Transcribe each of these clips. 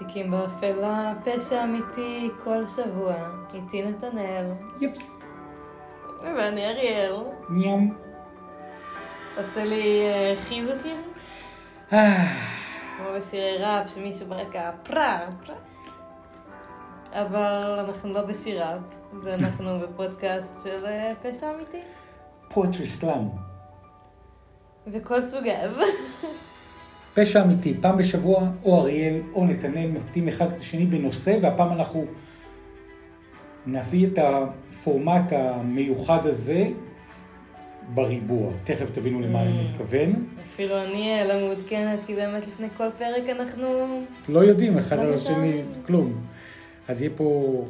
תיקים באפלה, פשע אמיתי כל שבוע. איתי נתנאל. יפס. ואני אריאל. ים. עושה לי אה, חיזוקים, אה, כמו בשירי ראפ, שמישהו ברקע פרה, פרה. אבל אנחנו לא בשיר ראפ, ואנחנו בפודקאסט של אה, פשע אמיתי. פואטרי סלאם. וכל סוגיו. פשע אמיתי, פעם בשבוע או אריאל או נתנאל מפתים אחד את השני בנושא, והפעם אנחנו נביא את הפורמט המיוחד הזה בריבוע. תכף תבינו למה אני מתכוון. אפילו אני לא מעודכנת, כי באמת לפני כל פרק אנחנו... לא יודעים אחד לא על השני. כלום. אז יהיה פה,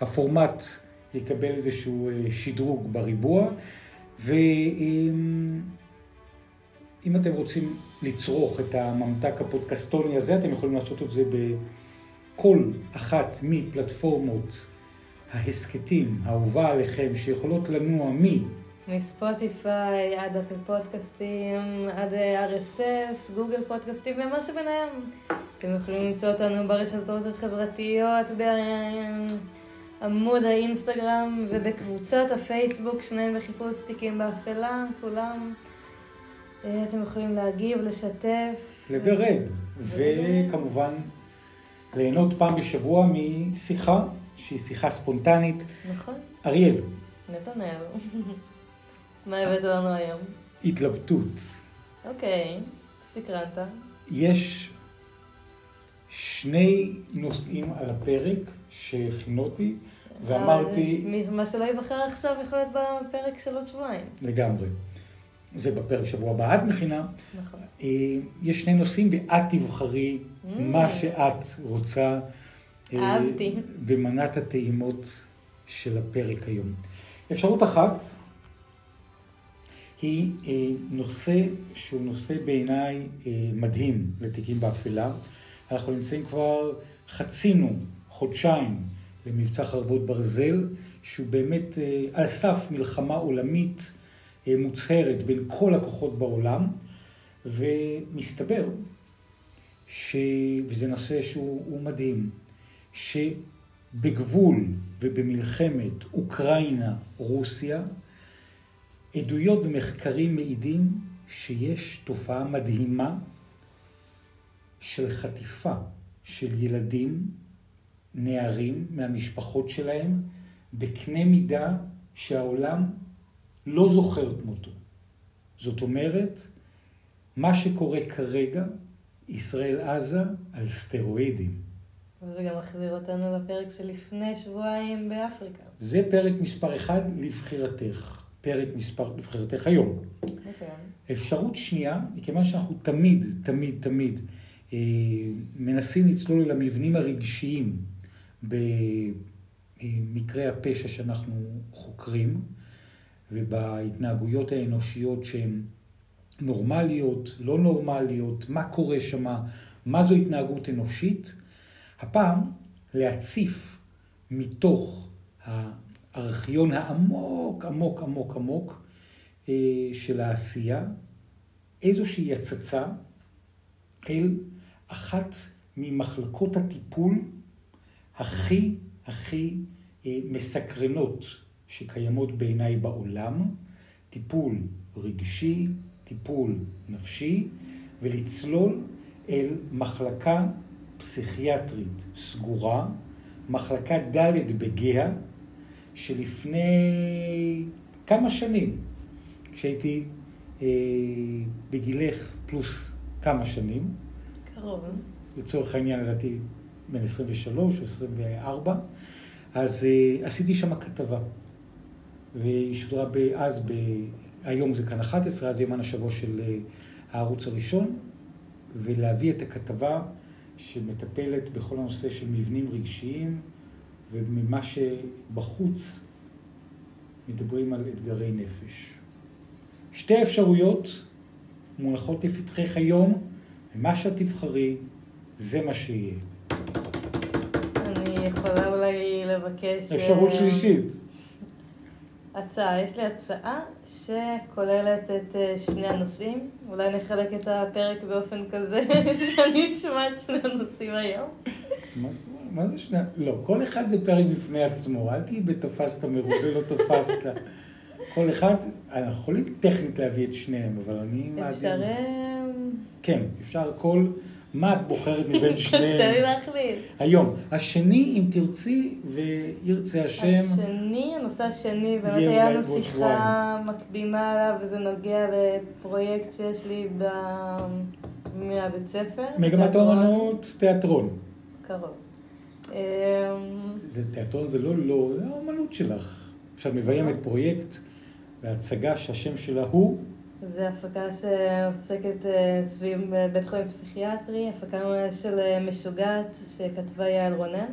הפורמט יקבל איזשהו אה, שדרוג בריבוע, ואם אם אתם רוצים לצרוך את הממתק הפודקסטוני הזה, אתם יכולים לעשות את זה בכל אחת מפלטפורמות ההסכתים האהובה עליכם, שיכולות לנוע מ... מספוטיפיי עד אפל פודקאסטים, עד אה, RSS, גוגל פודקאסטים ומה שביניהם. אתם יכולים למצוא אותנו ברשתות החברתיות, בעמוד האינסטגרם ובקבוצות הפייסבוק, שניהם בחיפוש תיקים באפלה, כולם. אתם יכולים להגיב, לשתף. לדרג, וכמובן ליהנות פעם בשבוע משיחה שהיא שיחה ספונטנית. נכון, אריאל, נתנאל. מה הבאת לנו היום? התלבטות. אוקיי, סקרנת. יש שני נושאים על הפרק שהכינותי, ואמרתי אה, מי- מה שלא ייבחר עכשיו יכול להיות בפרק של עוד שבועיים. לגמרי. זה בפרק שבוע הבא, את מכינה. נכון. אה, יש שני נושאים ואת תבחרי Mm. מה שאת רוצה. אה, אהבתי. במנת הטעימות של הפרק היום. אפשרות אחת היא אה, נושא שהוא נושא בעיניי מדהים לתיקים באפלה. אנחנו נמצאים כבר, חצינו חודשיים למבצע חרבות ברזל, שהוא באמת על סף מלחמה עולמית מוצהרת בין כל הכוחות בעולם, ומסתבר, ש... וזה נושא שהוא הוא מדהים, שבגבול ובמלחמת אוקראינה-רוסיה, עדויות ומחקרים מעידים שיש תופעה מדהימה של חטיפה של ילדים, נערים, מהמשפחות שלהם, בקנה מידה שהעולם לא זוכר כמותו. זאת אומרת, מה שקורה כרגע, ישראל עזה על סטרואידים. וזה גם מחזיר אותנו לפרק שלפני שבועיים באפריקה. זה פרק מספר אחד לבחירתך. פרק מספר לבחירתך היום. אוקיי. אפשרות שנייה, היא כיוון שאנחנו תמיד, תמיד, תמיד אה, מנסים לצלול אל המבנים הרגשיים במקרי הפשע שאנחנו חוקרים, ובהתנהגויות האנושיות שהן נורמליות, לא נורמליות, מה קורה שם, מה זו התנהגות אנושית. הפעם להציף מתוך הארכיון העמוק, עמוק, עמוק, עמוק אה, של העשייה, איזושהי הצצה אל אחת ממחלקות הטיפול הכי הכי אה, מסקרנות שקיימות בעיניי בעולם, טיפול רגשי, טיפול נפשי, ולצלול אל מחלקה פסיכיאטרית סגורה, מחלקה ד' בגאה, שלפני כמה שנים, כשהייתי אה, בגילך פלוס כמה שנים, קרוב. לצורך העניין לדעתי בן 23 או 24, אז אה, עשיתי שם כתבה. והיא שודרה אז, ב, היום זה כאן 11, אז יומן השבוע של אה, הערוץ הראשון, ולהביא את הכתבה שמטפלת בכל הנושא של מבנים רגשיים, וממה שבחוץ מדברים על אתגרי נפש. שתי אפשרויות מונחות לפתחך היום, ומה שאת תבחרי, זה מה שיהיה. אני יכולה אולי לבקש... אפשרות אה, שלישית. הצעה, יש לי הצעה שכוללת את אה, שני הנושאים. אולי נחלק את הפרק באופן כזה שאני אשמע את שני הנושאים היום. מה זה- שני... לא, כל אחד זה פרק בפני עצמו, אל תהיי בתפסת מרובה, לא תפסת. כל אחד, אנחנו יכולים טכנית להביא את שניהם, אבל אני אפשר... אה, כן, אפשר כל... מה את בוחרת מבין קשה לי שניהם? להחליט. היום. השני, אם תרצי וירצה השם, השני, הנושא השני, באמת היה לנו שיחה מקדימה עליו, וזה נוגע לפרויקט שיש לי ב... מהבית ספר. מגמת. האומנות, תיאטרון. קרוב. אמ, זה תיאטרון, זה לא לא, זה האומנות שלך. כשאת מביימת פרויקט והצגה שהשם שלה הוא, זה הפקה שעוסקת אה, סביב אה, בית חולים פסיכיאטרי, הפקה של אה, משוגעת שכתבה יעל רונן,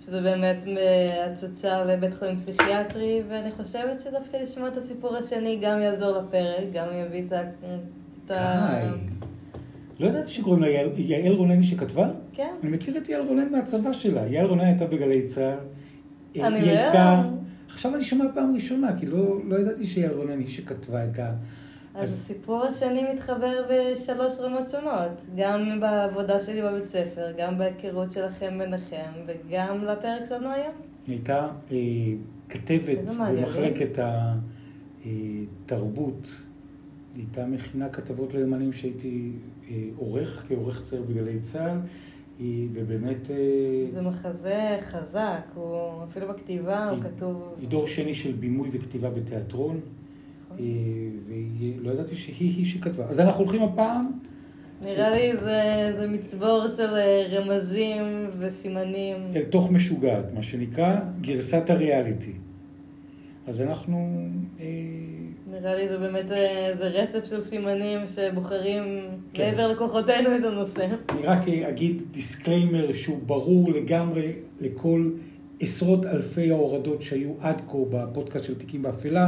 שזה באמת אה, הצוצר לבית חולים פסיכיאטרי, ואני חושבת שדווקא לשמוע את הסיפור השני גם יעזור לפרק, גם יביא את ה... לא ידעתי שקוראים לה יעל, יעל רונני שכתבה? כן. אני מכיר את יעל רונן מהצבא שלה. יעל רונן הייתה בגלי צה"ל. אני היא הייתה... עכשיו אני שומע פעם ראשונה, כי לא, לא ידעתי שיעל רונן היא שכתבה את ה... אז אז- הסיפור השני מתחבר בשלוש רמות שונות, גם בעבודה שלי בבית ספר, גם בהיכרות שלכם ביניכם, וגם לפרק שלנו היום. היא הייתה אה, כתבת. במחלקת התרבות. היא הייתה מכינה כתבות ליומנים שהייתי אה, עורך, כעורך צעיר בגלי צה"ל, היא, ובאמת... אה, זה מחזה חזק, הוא אפילו בכתיבה הוא היא- כתוב... היא דור שני של בימוי וכתיבה בתיאטרון, אה, והיא, לא ידעתי שהיא היא שכתבה. אז אנחנו הולכים הפעם, נראה לי זה, זה מצבור של אה, רמזים וסימנים. אל תוך משוגעת, מה שנקרא גרסת הריאליטי. אז אנחנו... אה, נראה לי זה באמת אה, זה רצף של סימנים שבוחרים כן. מעבר לכוחותינו את הנושא. אני רק אגיד disclaimer שהוא ברור לגמרי לכל עשרות אלפי ההורדות שהיו עד כה בפודקאסט של תיקים באפלה.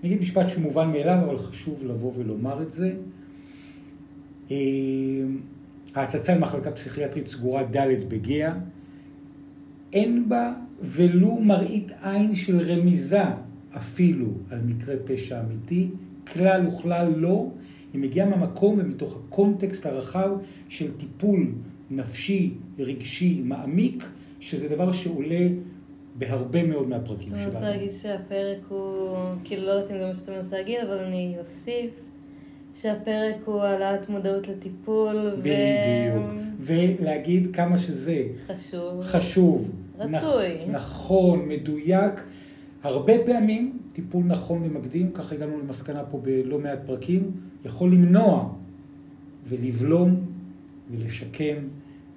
אני אגיד משפט שמובן מאליו, אבל חשוב לבוא ולומר את זה. אה, ההצצה למחלקה פסיכיאטרית סגורה ד' בגאה. אין בה ולו מראית עין של רמיזה אפילו על מקרה פשע אמיתי, כלל וכלל לא. היא מגיעה מהמקום ומתוך הקונטקסט הרחב של טיפול נפשי, רגשי, מעמיק, שזה דבר שעולה בהרבה מאוד מהפרקים אני רוצה שלנו. להגיד שהפרק הוא, כאילו לא יודעת אם זה מה שאתה מנסה להגיד, אבל אני אוסיף שהפרק הוא העלאת מודעות לטיפול. בדיוק. ולהגיד כמה שזה וחשוב. חשוב, רצוי. נכ- נכון, מדויק. הרבה פעמים טיפול נכון ומקדים, ככה הגענו למסקנה פה בלא מעט פרקים, יכול למנוע ולבלום ולשקם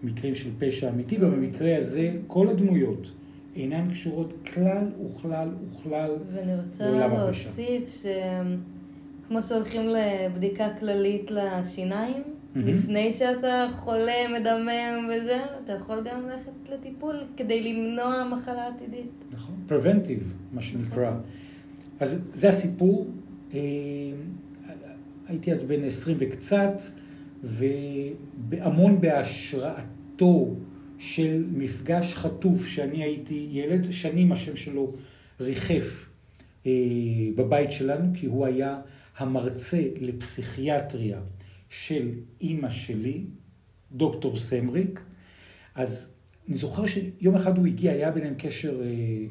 מקרים של פשע אמיתי, ובמקרה הזה כל הדמויות אינן קשורות כלל וכלל וכלל. ואני רוצה בעולם הפשע. להוסיף שכמו שהולכים לבדיקה כללית לשיניים. לפני שאתה חולה, מדמם וזה, אתה יכול גם ללכת לטיפול כדי למנוע מחלה עתידית. נכון, preventive, מה שנקרא. אז זה הסיפור. אה, הייתי אז בן 20 וקצת, והמון בהשראתו של מפגש חטוף שאני הייתי ילד, שנים השם שלו ריחף אה, בבית שלנו, כי הוא היה המרצה לפסיכיאטריה של אימא שלי, דוקטור סמריק. אז אני זוכר שיום אחד הוא הגיע, היה ביניהם קשר אה,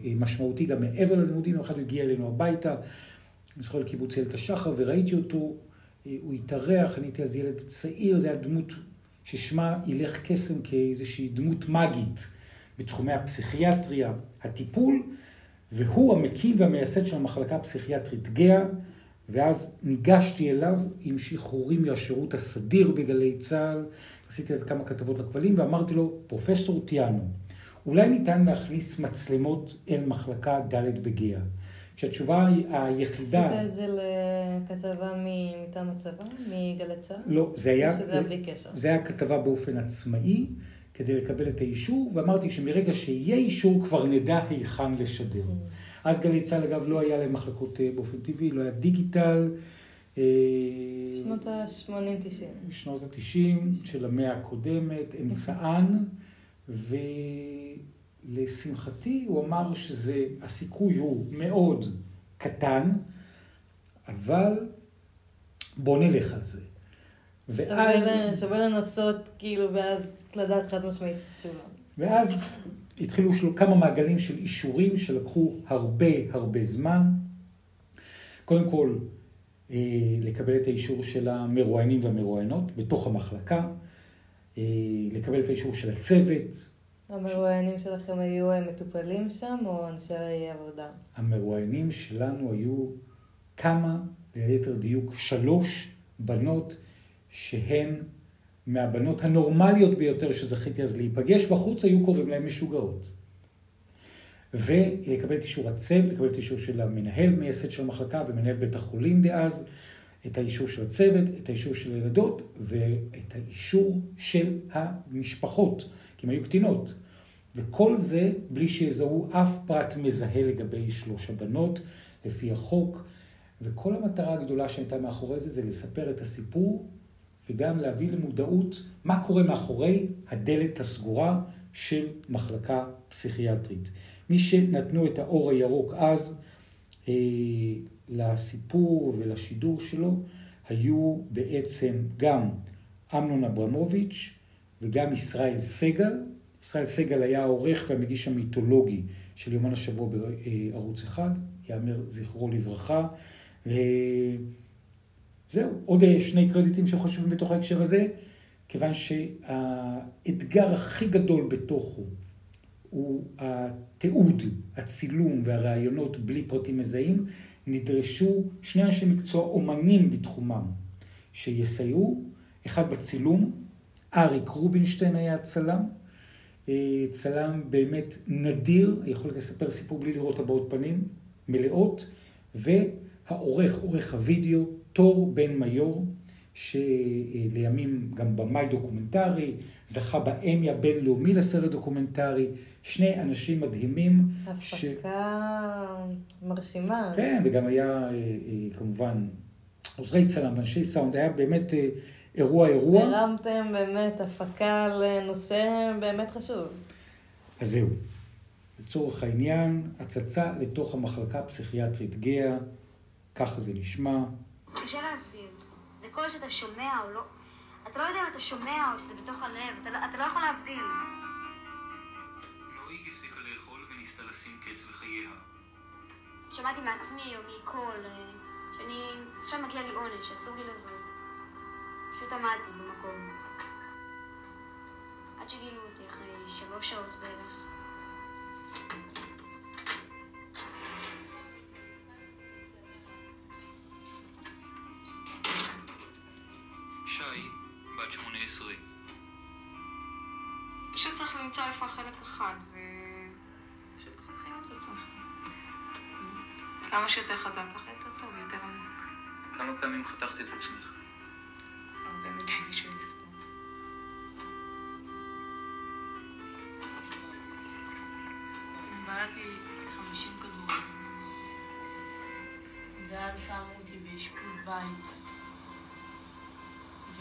אה, משמעותי גם מעבר ללימודים, יום אחד הוא הגיע אלינו הביתה, אני זוכר לקיבוץ איילת השחר, וראיתי אותו, אה, הוא התארח, אני הייתי אז ילד צעיר, זה היה דמות ששמה ילך קסם כאיזושהי דמות מאגית בתחומי הפסיכיאטריה, הטיפול, והוא המקים והמייסד של המחלקה הפסיכיאטרית גאה, ואז ניגשתי אליו עם שחרורים מהשירות הסדיר בגלי צה"ל, עשיתי אז כמה כתבות לכבלים, ואמרתי לו, פרופסור טיאנו, אולי ניתן להכניס מצלמות אל מחלקה ד' בגאה. כשהתשובה היחידה... עשית את זה לכתבה מטעם הצבא, מגלי צה"ל? לא, זה היה... שזה היה בלי קשר? זה היה כתבה באופן עצמאי, כדי לקבל את האישור, ואמרתי שמרגע שיהיה אישור כבר נדע היכן לשדר. אז גלי צה"ל, אגב, לא היה להם מחלקות אה, באופן טבעי, לא היה דיגיטל. אה, שנות ה-80-90. שנות ה-90 של המאה הקודמת, אמצען, ולשמחתי הוא אמר שזה, הסיכוי הוא מאוד קטן, אבל בוא נלך על זה. ואז... שווה לנסות, כאילו, ואז לדעת חד משמעית את התשובה. ואז התחילו שלו כמה מעגלים של אישורים שלקחו הרבה הרבה זמן. קודם כל, אה, לקבל את האישור של המרואיינים והמרואיינות בתוך המחלקה, אה, לקבל את האישור של הצוות. המרואיינים שלכם היו אה, מטופלים שם או אנשי עבודה? המרואיינים שלנו היו כמה, ליתר דיוק, שלוש בנות שהן מהבנות הנורמליות ביותר שזכיתי אז להיפגש בחוץ, היו קוראים להן משוגעות. ולקבל את אישור הצוות, לקבל את האישור של המנהל מייסד של המחלקה ומנהל בית החולים דאז, את האישור של הצוות, את האישור של הילדות ואת האישור של המשפחות, כי הן היו קטינות. וכל זה בלי שיזהו אף פרט מזהה לגבי שלוש הבנות, לפי החוק. וכל המטרה הגדולה שהייתה מאחורי זה, זה לספר את הסיפור וגם להביא למודעות מה קורה מאחורי הדלת הסגורה של מחלקה פסיכיאטרית. מי שנתנו את האור הירוק אז אה, לסיפור ולשידור שלו, היו בעצם גם אמנון אברמוביץ' וגם ישראל סגל. ישראל סגל היה העורך והמגיש המיתולוגי של יומן השבוע בערוץ אחד, יאמר זכרו לברכה. זהו, עוד שני קרדיטים שחושבים בתוך ההקשר הזה, כיוון שהאתגר הכי גדול בתוכו הוא התיעוד, הצילום והראיונות בלי פרטים מזהים, נדרשו שני אנשי מקצוע אומנים בתחומם שיסייעו, אחד בצילום, אריק רובינשטיין היה צלם, אה, צלם באמת נדיר, יכולת לספר סיפור בלי לראות הבעות פנים, מלאות, והעורך, עורך הוידאו, תור בן מיור, שלימים גם במאי דוקומנטרי, זכה באמי הבינלאומי לסרט דוקומנטרי, שני אנשים מדהימים. הפקה ש... מרשימה. כן, וגם היה אה, אה, כמובן עוזרי צלם ואנשי סאונד, היה באמת אה, אירוע אירוע. הרמתם באמת הפקה לנושא באמת חשוב. אז זהו. לצורך העניין, הצצה לתוך המחלקה הפסיכיאטרית גאה, ככה זה נשמע. קשה להסביר. זה קול שאתה שומע או לא... אתה לא יודע אם אתה שומע או שזה בתוך הלב, אתה לא, אתה לא יכול להבדיל. נורית הפסיקה לאכול וניסתה לשים קץ לחייה. שמעתי מעצמי או מקול, אה, שאני... עכשיו מגיע לי עונש, אסור לי לזוז. פשוט עמדתי במקום. עד שגילו אותי אחרי שלוש שעות בערך. 18. פשוט צריך למצוא איפה החלק אחד, ו... פשוט חותכים את עצמך. כמה שיותר חזק, ככה יותר טוב, יותר עמוק. כמה פעמים חתכת את עצמך?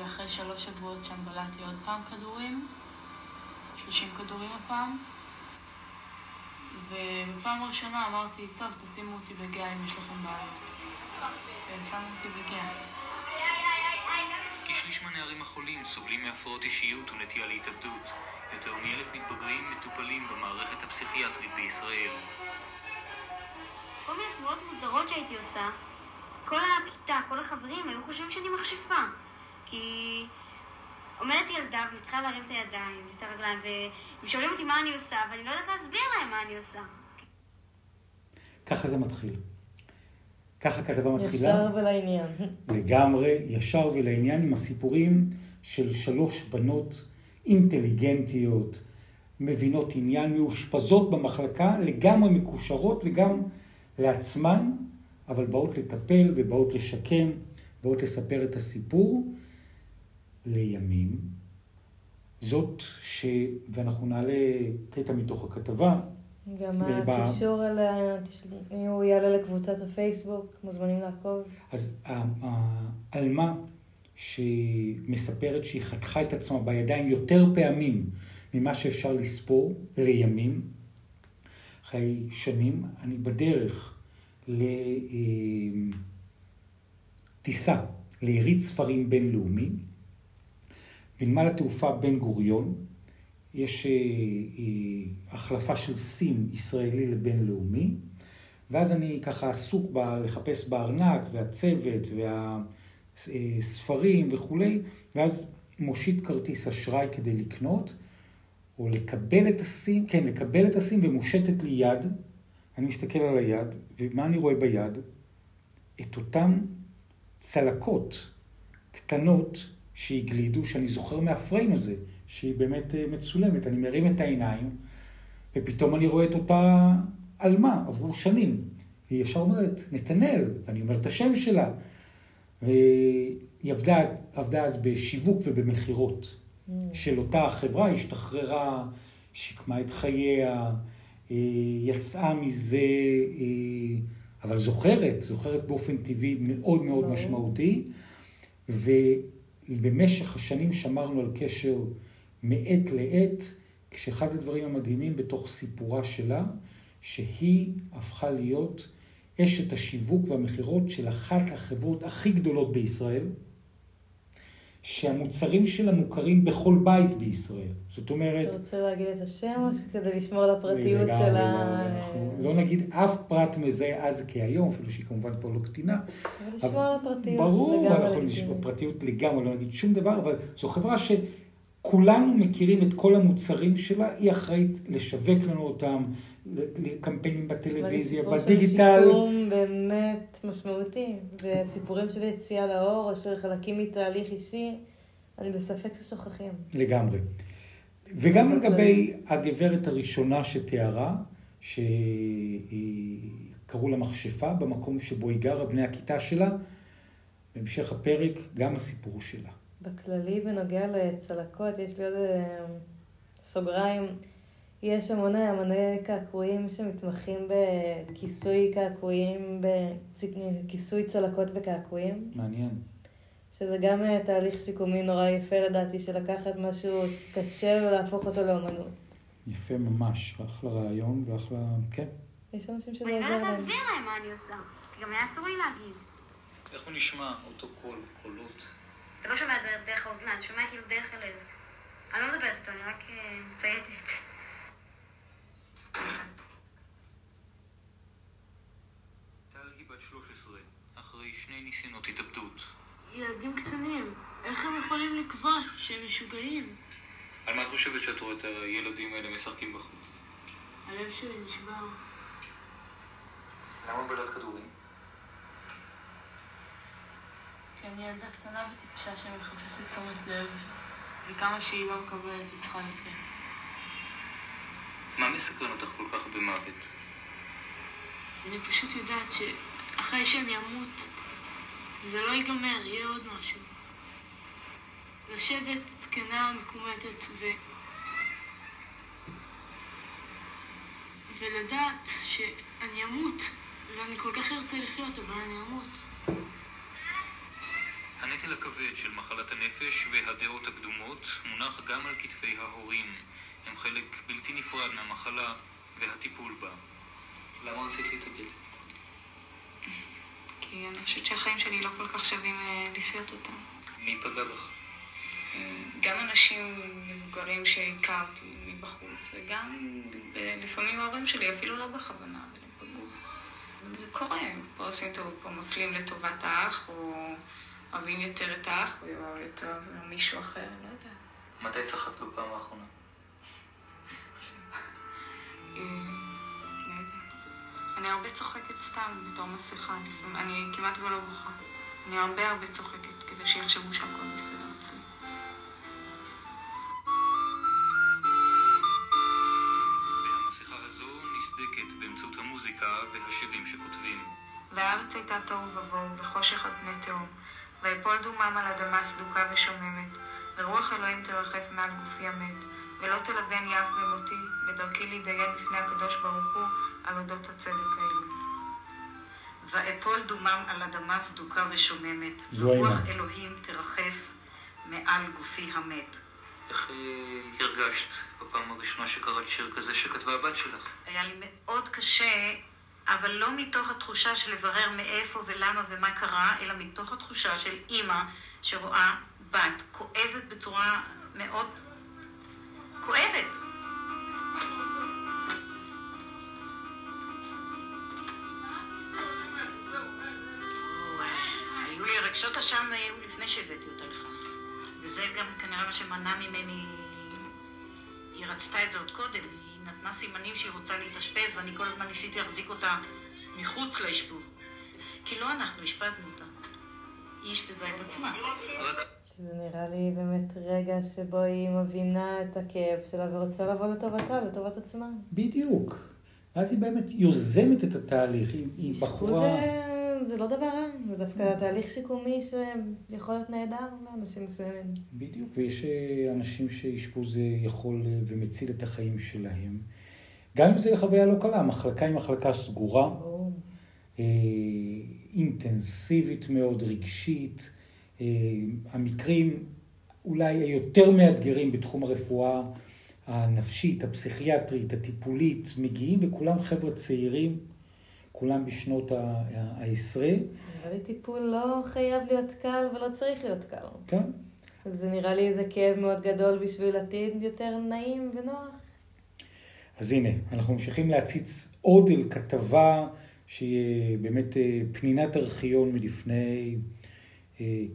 ואחרי שלוש שבועות שם בלעתי עוד פעם כדורים. 30 כדורים הפעם. ובפעם הראשונה אמרתי, טוב, תשימו אותי בגאה אם יש לכם בעיות. והם שמו אותי בגאה. כשליש מהנערים החולים סובלים מהפרעות אישיות ונטייה להתאבדות. יותר מאלף מתבגרים מטופלים במערכת הפסיכיאטרית בישראל. כל מיני תנועות מוזרות שהייתי עושה. כל הכיתה, כל החברים היו חושבים שאני מכשפה. כי עומדת ילדה ומתחילה להרים את הידיים ואת הרגליים, והם שואלים אותי מה אני עושה, ואני לא יודעת להסביר להם מה אני עושה. ככה זה מתחיל. ככה כתבה מתחילה. ישר ולעניין. לגמרי, ישר ולעניין עם הסיפורים של שלוש בנות אינטליגנטיות, מבינות עניין, מאושפזות במחלקה, לגמרי מקושרות וגם לעצמן, אבל באות לטפל ובאות לשקם, באות לספר את הסיפור לימים. זאת ש... ואנחנו נעלה קטע מתוך הכתבה. גם וב- הקישור אליה, תשל- הוא יעלה לקבוצת הפייסבוק, מוזמנים לעקוב. אז העלמה שמספרת שהיא חתכה את עצמה בידיים יותר פעמים ממה שאפשר לספור לימים, אחרי שנים, אני בדרך לטיסה, ליריד ספרים בינלאומי. בנמל התעופה בן גוריון יש אה, אה, החלפה של סים ישראלי לבינלאומי, ואז אני ככה עסוק ב, לחפש בארנק והצוות והספרים וכולי, ואז מושיט כרטיס אשראי כדי לקנות, או לקבל את הסים, כן, לקבל את הסים ומושטת לי יד, אני מסתכל על היד, ומה אני רואה ביד? את אותן צלקות קטנות שהגלידו, שאני זוכר מהפריים הזה, שהיא באמת אה, מצולמת. אני מרים את העיניים, ופתאום אני רואה את אותה עלמה, עברו שנים. היא ישר אומרת, נתנאל, ואני אומר את השם שלה. והיא עבדה, עבדה אז בשיווק ובמכירות mm. של אותה חברה, היא השתחררה, שיקמה את חייה, אה, יצאה מזה, אה, אבל זוכרת, זוכרת באופן טבעי מאוד מאוד משמעותי. ובמשך השנים שמרנו על קשר מעת לעת, כשאחד הדברים המדהימים בתוך סיפורה שלה, שהיא הפכה להיות אשת השיווק והמכירות של אחת החברות הכי גדולות בישראל, שהמוצרים שלה מוכרים בכל בית בישראל. זאת אומרת... אתה רוצה להגיד את השם או כדי לשמור על הפרטיות של ה... אנחנו לא נגיד אף פרט מזה אז כהיום, אפילו שהיא כמובן פה לא קטינה. אבל לשמור על הפרטיות ברור, אנחנו נשמור פרטיות לגמרי, לא נגיד שום דבר, אבל זו חברה ש... כולנו מכירים את כל המוצרים שלה, היא אחראית לשווק לנו אותם, לקמפיינים בטלוויזיה, בדיגיטל. סיפור באמת משמעותי, וסיפורים של יציאה לאור, או של חלקים מתהליך אישי, אני בספק ששוכחים. לגמרי. וגם לגבי הגברת הראשונה שתיארה, שקראו לה מכשפה, במקום שבו היא גרה, בני הכיתה שלה, בהמשך הפרק, גם הסיפור שלה. בכללי, בנוגע לצלקות, יש לי עוד אה, סוגריים. יש המון המוני קעקועים שמתמחים בכיסוי קעקועים, בכיסוי צלקות בקעקועים. מעניין. שזה גם אה, תהליך שיקומי נורא יפה לדעתי, של לקחת משהו קשה ולהפוך אותו לאומנות. יפה ממש, אחלה רעיון ואחלה... כן. יש אנשים שזה עוזר להם. אני לא יודעת להסביר להם מה אני עושה, כי גם היה אסור לי להגיד. איך הוא נשמע, אותו קול, קולות? אתה לא שומע דרך האוזניים, אתה שומע כאילו דרך הלב. אני לא מדברת איתו, אני רק אה, מצייתת. טל היא בת 13, אחרי שני ניסיונות התאבדות. ילדים קטנים, איך הם יכולים לקבוע שהם משוגעים? על מה את חושבת שאת רואה את הילדים האלה משחקים בחוץ? הלב שלי נשבר. למה בלט כדורים? כי אני ילדה קטנה וטיפשה שמחפשת תשומת לב, וכמה שהיא לא מקבלת, היא צריכה יותר. מה מסקרן אותך כל כך במוות? אני פשוט יודעת שאחרי שאני אמות, זה לא ייגמר, יהיה עוד משהו. לשבת זקנה, מקומטת, ו... ולדעת שאני אמות, ואני כל כך ארצה לחיות, אבל אני אמות. הנטל הכבד של מחלת הנפש והדעות הקדומות מונח גם על כתפי ההורים. הם חלק בלתי נפרד מהמחלה והטיפול בה. למה רצית להתאבד? כי אני חושבת שהחיים שלי לא כל כך שווים אה, לחיות אותם. מי פגע בך? אה, גם אנשים מבוגרים שהכרתי מבחוץ, וגם אה, לפעמים ההורים שלי, אפילו לא בכוונה, אבל הם פגעו. זה קורה, פה עושים טעות, פה מפלים לטובת האח, או אוהבים יותר את האח, או יותר מישהו אחר, לא יודעת. מתי צחקת בפעם האחרונה? אני הרבה צוחקת סתם בתור מסכה, אני כמעט ולא בוכה. אני הרבה הרבה צוחקת כדי שיחשבו שהכל בסדר אצלי. והמסכה הזו נסדקת באמצעות המוזיקה והשירים שכותבים. והארץ הייתה תוהו ובוהו וחושך על פני תהום, ויפול דומם על אדמה סדוקה ושוממת, ורוח אלוהים תרחף מעל גופי המת, ולא תלווני אף במותי, בדרכי להתדיין בפני הקדוש ברוך הוא על אודות הצדק העליון. ואפול דומם על אדמה סדוקה ושוממת, ורוח אלוהים תרחף מעל גופי המת. איך אה, הרגשת בפעם הראשונה שקראת שיר כזה שכתבה הבת שלך? היה לי מאוד קשה אבל לא מתוך התחושה של לברר מאיפה ולמה ומה קרה, אלא מתוך התחושה של אימא שרואה בת כואבת בצורה מאוד כואבת. היו אשם היו לפני שהבאתי אותה לך. וזה גם כנראה מה שמנע ממני... היא רצתה את זה עוד קודם, היא נתנה סימנים שהיא רוצה להתאשפז, ואני כל הזמן ניסיתי להחזיק אותה מחוץ לאשפוז. כי לא אנחנו אשפזנו אותה, היא אשפזה את עצמה. שזה נראה לי באמת רגע שבו היא מבינה את הכאב שלה ורוצה לבוא לטובתה, לטובת עצמה. בדיוק. ואז היא באמת יוזמת את התהליך, היא בחורה... זה, זה לא דבר רע, זה דווקא תהליך שיקומי שיכול להיות נהדר לאנשים מסוימים. בדיוק, ויש אה, אנשים שאשפוז אה, יכול אה, ומציל את החיים שלהם. גם אם זו חוויה לא קלה, המחלקה היא מחלקה סגורה, אינטנסיבית מאוד, רגשית. המקרים אולי היותר מאתגרים בתחום הרפואה הנפשית, הפסיכיאטרית, הטיפולית, מגיעים וכולם חבר'ה צעירים, כולם בשנות העשרה. נראה לי טיפול לא חייב להיות קל ולא צריך להיות קל. כן. אז זה נראה לי איזה כאב מאוד גדול בשביל עתיד יותר נעים ונוח. אז הנה, אנחנו ממשיכים להציץ עוד אל כתבה שהיא באמת אה, פנינת ארכיון מלפני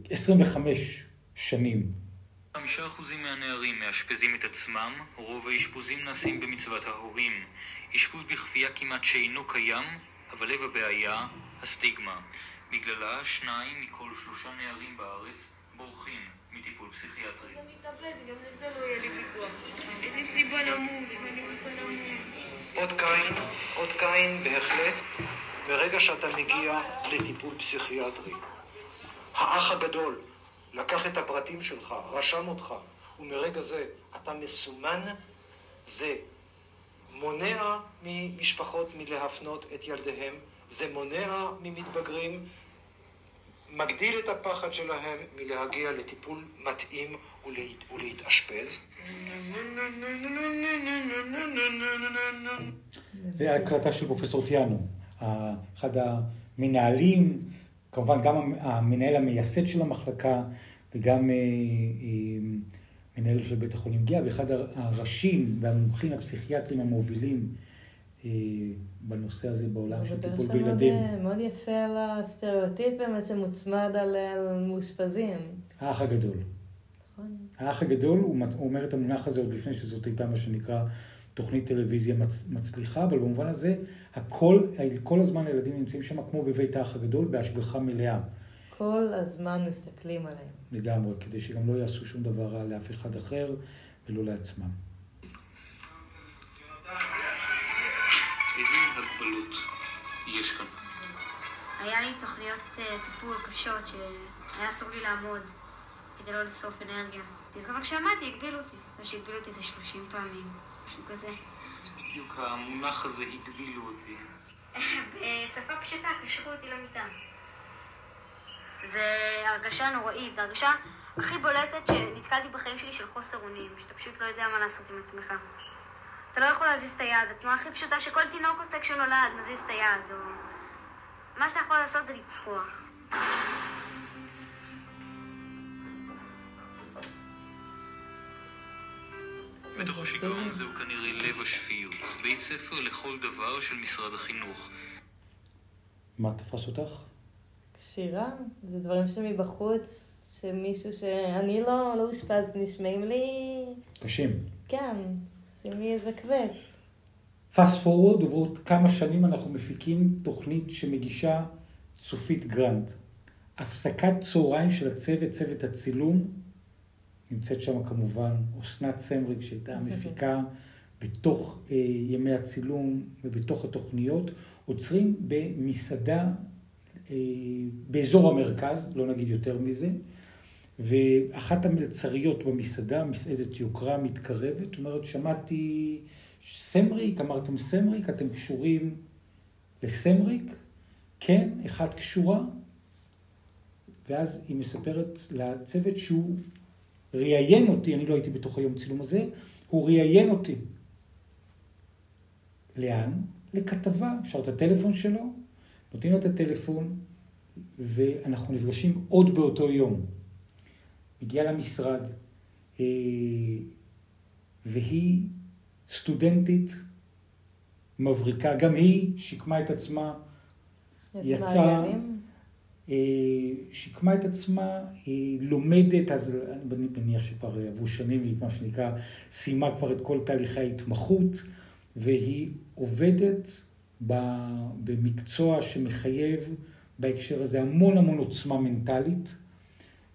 25 שנים. חמישה אחוזים מהנערים מאשפזים את עצמם, רוב האשפוזים נעשים במצוות ההורים. אשפוז בכפייה כמעט שאינו קיים, אבל לב הבעיה, הסטיגמה. בגללה שניים מכל שלושה נערים בארץ בורחים מטיפול פסיכיאטרי. אני מתאבד, גם לזה לא יהיה לי ביטוח. יש לי סיבה למות, ואני רוצה למות. עוד קין, עוד קין בהחלט, ברגע שאתה מגיע לטיפול פסיכיאטרי. האח הגדול לקח את הפרטים שלך, רשם אותך, ומרגע זה אתה מסומן, זה מונע ממשפחות מלהפנות את ילדיהם, זה מונע ממתבגרים, מגדיל את הפחד שלהם מלהגיע לטיפול מתאים ולהת, ולהתאשפז. זה הקלטה של פרופסור טיאנו, אחד המנהלים כמובן גם המנהל המייסד של המחלקה וגם אה, אה, מנהל של בית החולים גאה, ואחד הראשים והמומחים הפסיכיאטרים המובילים אה, בנושא הזה בעולם של טיפול בילדים. מאוד, מאוד יפה על הסטריאוטיפ באמת שמוצמד על, על מאושפזים. האח הגדול. נכון. האח הגדול, הוא אומר את המונח הזה עוד לפני שזאת הייתה מה שנקרא תוכנית טלוויזיה מצ, מצליחה, אבל במובן הזה, הכל, כל הזמן הילדים נמצאים שם כמו בבית האח הגדול, בהשגחה מלאה. כל הזמן מסתכלים עליהם. לגמרי, כדי שגם לא יעשו שום דבר רע לאף אחד אחר ולא לעצמם. איזה הגבלות יש כאן? היה לי תוכניות uh, טיפול קשות שהיה אסור לי לעמוד כדי לא לשרוף אנרגיה. גם כשעמדתי הגבילו אותי. זה שהגבילו אותי זה 30 פעמים. משהו כזה. בדיוק המונח הזה הגבילו אותי. בשפה פשוטה קשרו אותי למיטה. זה הרגשה נוראית, זו הרגשה הכי בולטת שנתקלתי בחיים שלי של חוסר אונים, שאתה פשוט לא יודע מה לעשות עם עצמך. אתה לא יכול להזיז את היד, התנועה הכי פשוטה שכל תינוק עושה כשנולד, מזיז את היד, או... מה שאתה יכול לעשות זה לצחוח. בתוך השיגעון הזה הוא כנראה לב השפיות, בית ספר לכל דבר של משרד החינוך. מה תפס אותך? שירה, זה דברים שמבחוץ, שמישהו שאני לא, לא אושפז, נשמעים לי... קשים. כן, עושים לי איזה קווץ'. fast forward, עוברות כמה שנים אנחנו מפיקים תוכנית שמגישה צופית גרנט. הפסקת צהריים של הצוות, צוות הצילום, נמצאת שם כמובן אסנת סמריק שהייתה המפיקה בתוך אה, ימי הצילום ובתוך התוכניות, עוצרים במסעדה באזור המרכז, לא נגיד יותר מזה, ואחת המלצריות במסעדה, מסעדת יוקרה מתקרבת, אומרת, שמעתי סמריק, אמרתם סמריק, אתם קשורים לסמריק? כן, אחת קשורה. ואז היא מספרת לצוות שהוא ראיין אותי, אני לא הייתי בתוך היום צילום הזה, הוא ראיין אותי. לאן? לכתבה, אפשר את הטלפון שלו, נותנים לו את הטלפון, ואנחנו נפגשים עוד באותו יום. מגיעה למשרד, אה, והיא סטודנטית מבריקה, גם היא שיקמה את עצמה, יצאה, אה, שיקמה את עצמה, היא לומדת, אז אני מניח שכבר עברו שנים, היא מה שנקרא, סיימה כבר את כל תהליכי ההתמחות, והיא עובדת במקצוע שמחייב בהקשר הזה המון המון עוצמה מנטלית,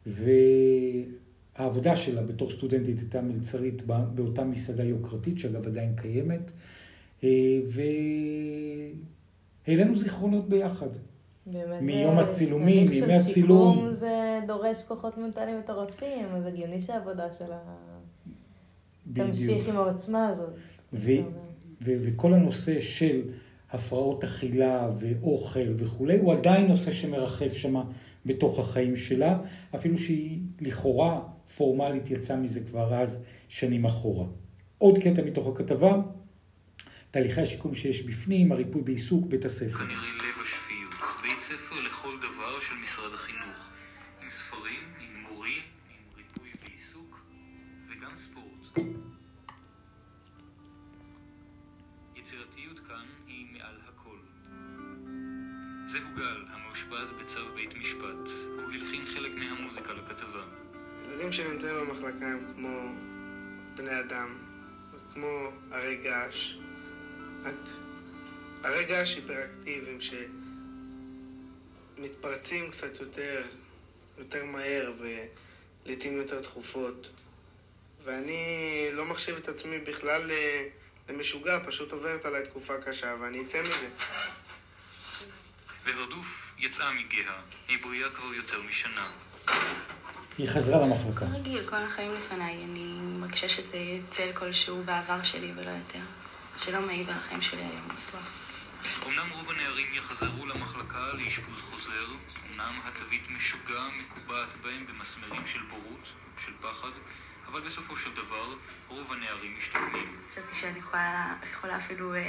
והעבודה שלה בתור סטודנטית הייתה מלצרית באותה מסעדה יוקרתית, שאגב עדיין קיימת, אה, והעלינו זיכרונות ביחד. באמת, מיום הצילומים, מימי הצילום. שיקום זה דורש כוחות מנטליים מטורפים, אז הגיוני שהעבודה שלה תמשיך עם העוצמה הזאת. וכל הנושא של הפרעות אכילה ואוכל וכולי, הוא עדיין נושא שמרחף שם בתוך החיים שלה, אפילו שהיא לכאורה פורמלית יצאה מזה כבר אז שנים אחורה. עוד קטע מתוך הכתבה, תהליכי השיקום שיש בפנים, הריפוי בעיסוק, בית הספר. כנראה לב השפיות, בית ספר לכל דבר של משרד החינוך, עם ספרים, עם מורים, זהו גל, המאושפז בצו בית משפט. הוא הלחין חלק מהמוזיקה לכתבה. ילדים שנמצאים במחלקה הם כמו בני אדם, כמו הרי געש, רק הרי געש היפראקטיביים שמתפרצים קצת יותר, יותר מהר ולעיתים יותר תכופות. ואני לא מחשיב את עצמי בכלל אה, למשוגע, פשוט עוברת עליי תקופה קשה ואני אצא מזה. והרדוף יצאה מגאה, היא בריאה כבר יותר משנה. היא חזרה למחלקה. רגיל, כל החיים לפניי, אני מרגישה שזה צל כלשהו בעבר שלי ולא יותר. שלא מעיב על החיים שלי היום, בטוח. אמנם רוב הנערים יחזרו למחלקה לאשפוז חוזר, אמנם התווית משוגע מקובעת בהם במסמרים של בורות, של פחד, אבל בסופו של דבר, רוב הנערים משתקמים. חשבתי שאני יכולה, יכולה אפילו אה,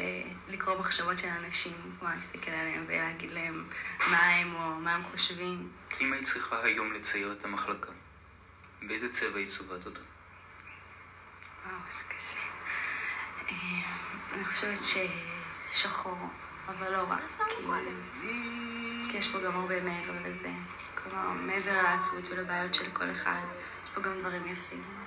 לקרוא מחשבות של אנשים, כמו להסתכל עליהם ולהגיד להם מה הם או מה הם חושבים. אם היית צריכה היום לצייר את המחלקה, באיזה צבע היית צובעת אותה? וואו, זה קשה. אה, אני חושבת ששחור, אבל לא רק, כי יש פה גם הרבה מעבר לזה. כלומר, מעבר לעצמות ולבעיות של כל אחד, יש פה גם דברים יפים.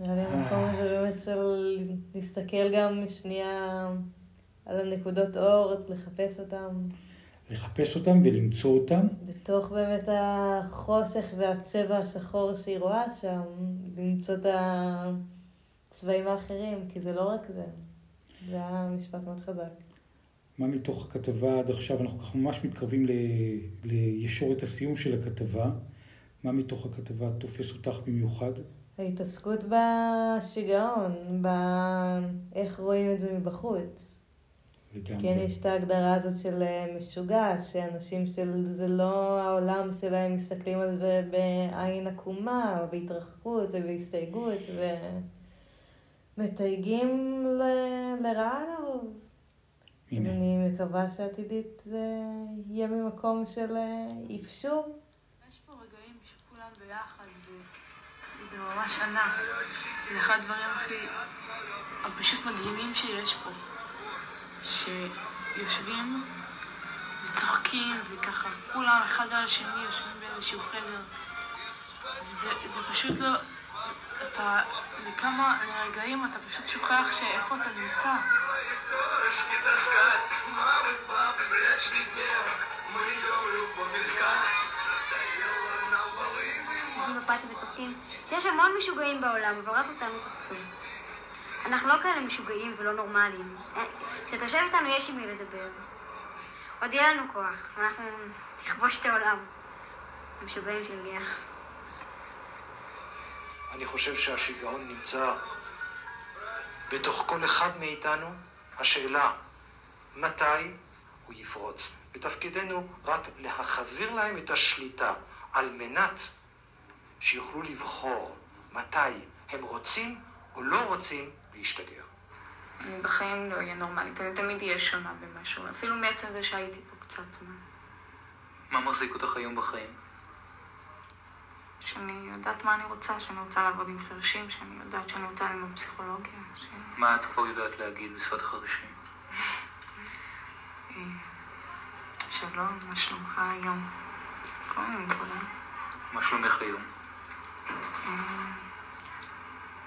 נראה לי המקום הזה באמת של להסתכל גם שנייה על הנקודות אור, לחפש אותם. לחפש אותם ולמצוא אותם. בתוך באמת החושך והצבע השחור שהיא רואה שם, למצוא את הצבעים האחרים, כי זה לא רק זה. זה היה משפט מאוד חזק. מה מתוך הכתבה עד עכשיו, אנחנו ככה ממש מתקרבים לישורת הסיום של הכתבה, מה מתוך הכתבה תופס אותך במיוחד? ההתעסקות בשיגעון, באיך רואים את זה מבחוץ. לגמרי. כן, יש את ההגדרה הזאת של אה, משוגע, שאנשים של... זה לא העולם שלהם מסתכלים על זה בעין עקומה, או בהתרחקות, ובהסתייגות, ומתייגים ל... לרעה לרוב. אז אני מקווה שעתידית זה יהיה ממקום של אה, אפשור. יש פה רגעים שכולם ביחד, וזה ממש ענק. זה אחד הדברים הכי... הפשוט מדהימים שיש פה. שיושבים וצוחקים, וככה כולם אחד על השני יושבים באיזשהו חדר. וזה זה פשוט לא... אתה לכמה רגעים אתה פשוט שוכח שאיפה אתה נמצא. אנחנו וצוחקים שיש המון משוגעים בעולם, אבל רק אותנו תפסו. אנחנו לא כאלה משוגעים ולא נורמליים. אה, כשאתה יושב איתנו יש עם מי לדבר. עוד יהיה לנו כוח, ואנחנו נכבוש את העולם. המשוגעים של גאה. אני חושב שהשיגעון נמצא בתוך כל אחד מאיתנו. השאלה, מתי הוא יפרוץ. ותפקידנו רק להחזיר להם את השליטה על מנת שיוכלו לבחור מתי הם רוצים או לא רוצים להשתגר. אני בחיים לא אהיה נורמלית, אני תמיד אהיה שונה במשהו, אפילו מעצם זה שהייתי פה קצת זמן. מה מחזיק אותך היום בחיים? שאני יודעת מה אני רוצה, שאני רוצה לעבוד עם חירשים, שאני יודעת שאני רוצה ללמוד פסיכולוגיה, ש... מה את כבר יודעת להגיד בשפת החרשים? אה, שלום, מה שלומך היום? כל מיני דברים. מה שלומך היום? אה,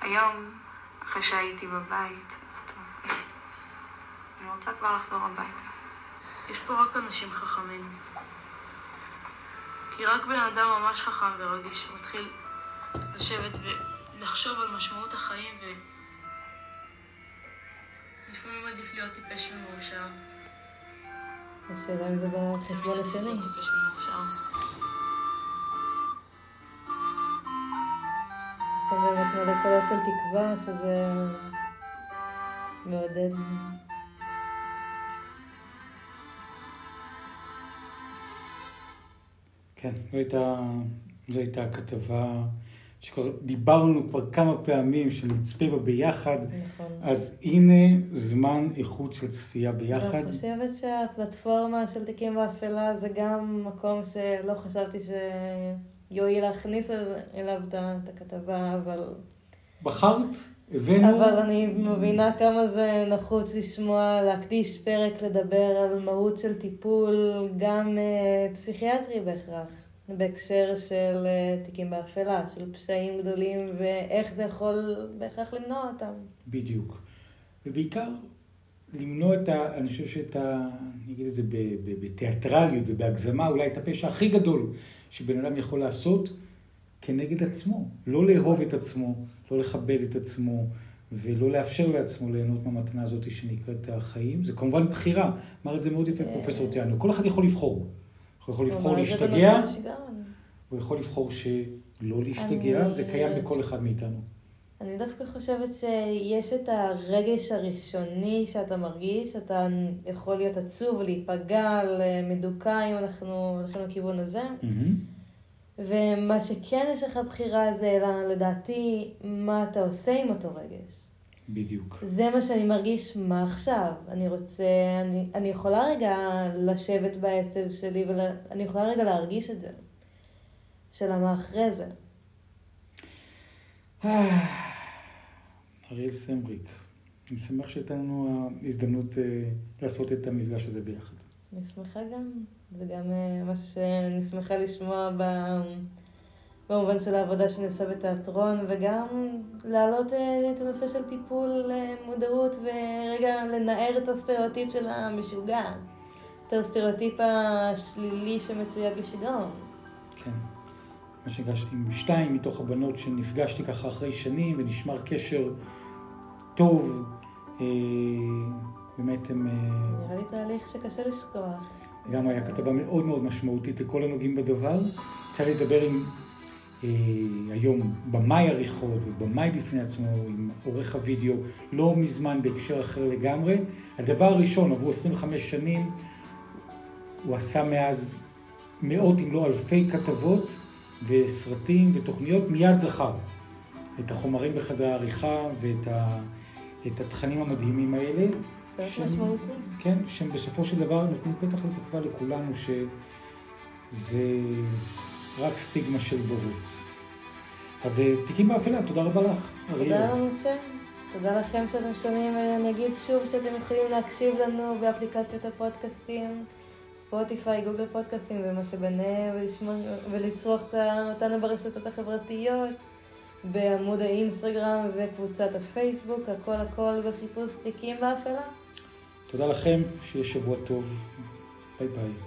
היום, אחרי שהייתי בבית, אז טוב. אני רוצה כבר לחזור הביתה. יש פה רק אנשים חכמים. כי רק בן אדם ממש חכם ורגיש מתחיל לשבת ולחשוב על משמעות החיים ו... לפעמים עדיף להיות טיפש ומאושר. השאלה אם זה בחשבון השני. עכשיו באמת מלא קולות של תקווה, שזה מעודד. כן, זו הייתה, זו הייתה כתבה שכבר דיברנו כבר כמה פעמים, שנצפה בה ביחד. נכון. אז הנה זמן איכות של צפייה ביחד. אני חושבת שהפלטפורמה של תיקים באפלה זה גם מקום שלא חשבתי שיועיל להכניס אליו את הכתבה, אבל... בחרת, הבאנו, אבל אני מבינה כמה זה נחוץ לשמוע, להקדיש פרק לדבר על מהות של טיפול, גם אה, פסיכיאטרי בהכרח, בהקשר של אה, תיקים באפלה, של פשעים גדולים, ואיך זה יכול בהכרח למנוע אותם. בדיוק. ובעיקר, למנוע את ה... אני חושב שאת ה... אני אגיד את זה בתיאטרליות ובהגזמה, אולי את הפשע הכי גדול שבן אדם יכול לעשות כנגד עצמו. לא לאהוב את עצמו, לא לכבד את עצמו, ולא לאפשר לעצמו ליהנות מהמתנה הזאת שנקראת החיים. זה כמובן בחירה. אמר את זה מאוד יפה פרופסור טיאנו. כל אחד יכול לבחור. הוא יכול לבחור להשתגע. הוא יכול לבחור שלא להשתגע, זה קיים בכל אחד מאיתנו. אני דווקא חושבת שיש את הרגש הראשוני שאתה מרגיש, אתה יכול להיות עצוב, להיפגע, מדוכא אם אנחנו הולכים לכיוון הזה. מהמם. ומה שכן יש לך בחירה זה, אלא לדעתי, מה אתה עושה עם אותו רגש. בדיוק. זה מה שאני מרגיש, מה עכשיו? אני רוצה, אני, אני יכולה רגע לשבת בעצב שלי, ואני יכולה רגע להרגיש את זה. של מה אחרי זה. אריאל סמריק, אני שמח שהייתה לנו ההזדמנות אה, לעשות את המפגש הזה ביחד. אני שמחה גם, זה גם אה, משהו שאני שמחה לשמוע ב... במובן של העבודה שאני עושה בתיאטרון, וגם להעלות אה, את הנושא של טיפול למודעות, ורגע לנער את הסטריאוטיפ של המשוגע, את הסטריאוטיפ השלילי שמתויג לשיגעון. כן. מה שהגשתי עם שתיים מתוך הבנות שנפגשתי ככה אחרי שנים ונשמר קשר טוב. אה, באמת הם... אה, נראה לי תהליך שקשה לשכוח. גם היה כתבה מאוד מאוד משמעותית לכל הנוגעים בדבר. יצא לי לדבר עם אה, היום במאי עריכות ובמאי בפני עצמו, עם עורך הוידאו, לא מזמן בהקשר אחר לגמרי. הדבר הראשון, עברו 25 שנים, הוא עשה מאז מאות אם לא אלפי כתבות וסרטים ותוכניות, מיד זכר את החומרים בחדר העריכה ואת ה, את התכנים המדהימים האלה. סרט שהם- משמעותי. כן, שהם בסופו של דבר נותנים פתח לתקווה לכולנו שזה רק סטיגמה של בורות. אז אה, תיקים באפלה, תודה רבה לך, תודה הנושא. תודה לכם שאתם שומעים, ואני אגיד שוב שאתם יכולים להקשיב לנו באפליקציות הפודקאסטים, ספוטיפיי, גוגל פודקאסטים ומה שביניהם, ולצרוך אותנו ברשתות החברתיות, בעמוד האינסטגרם וקבוצת הפייסבוק, הכל הכל בחיפוש תיקים באפלה. תודה לכם, שיהיה שבוע טוב. ביי ביי.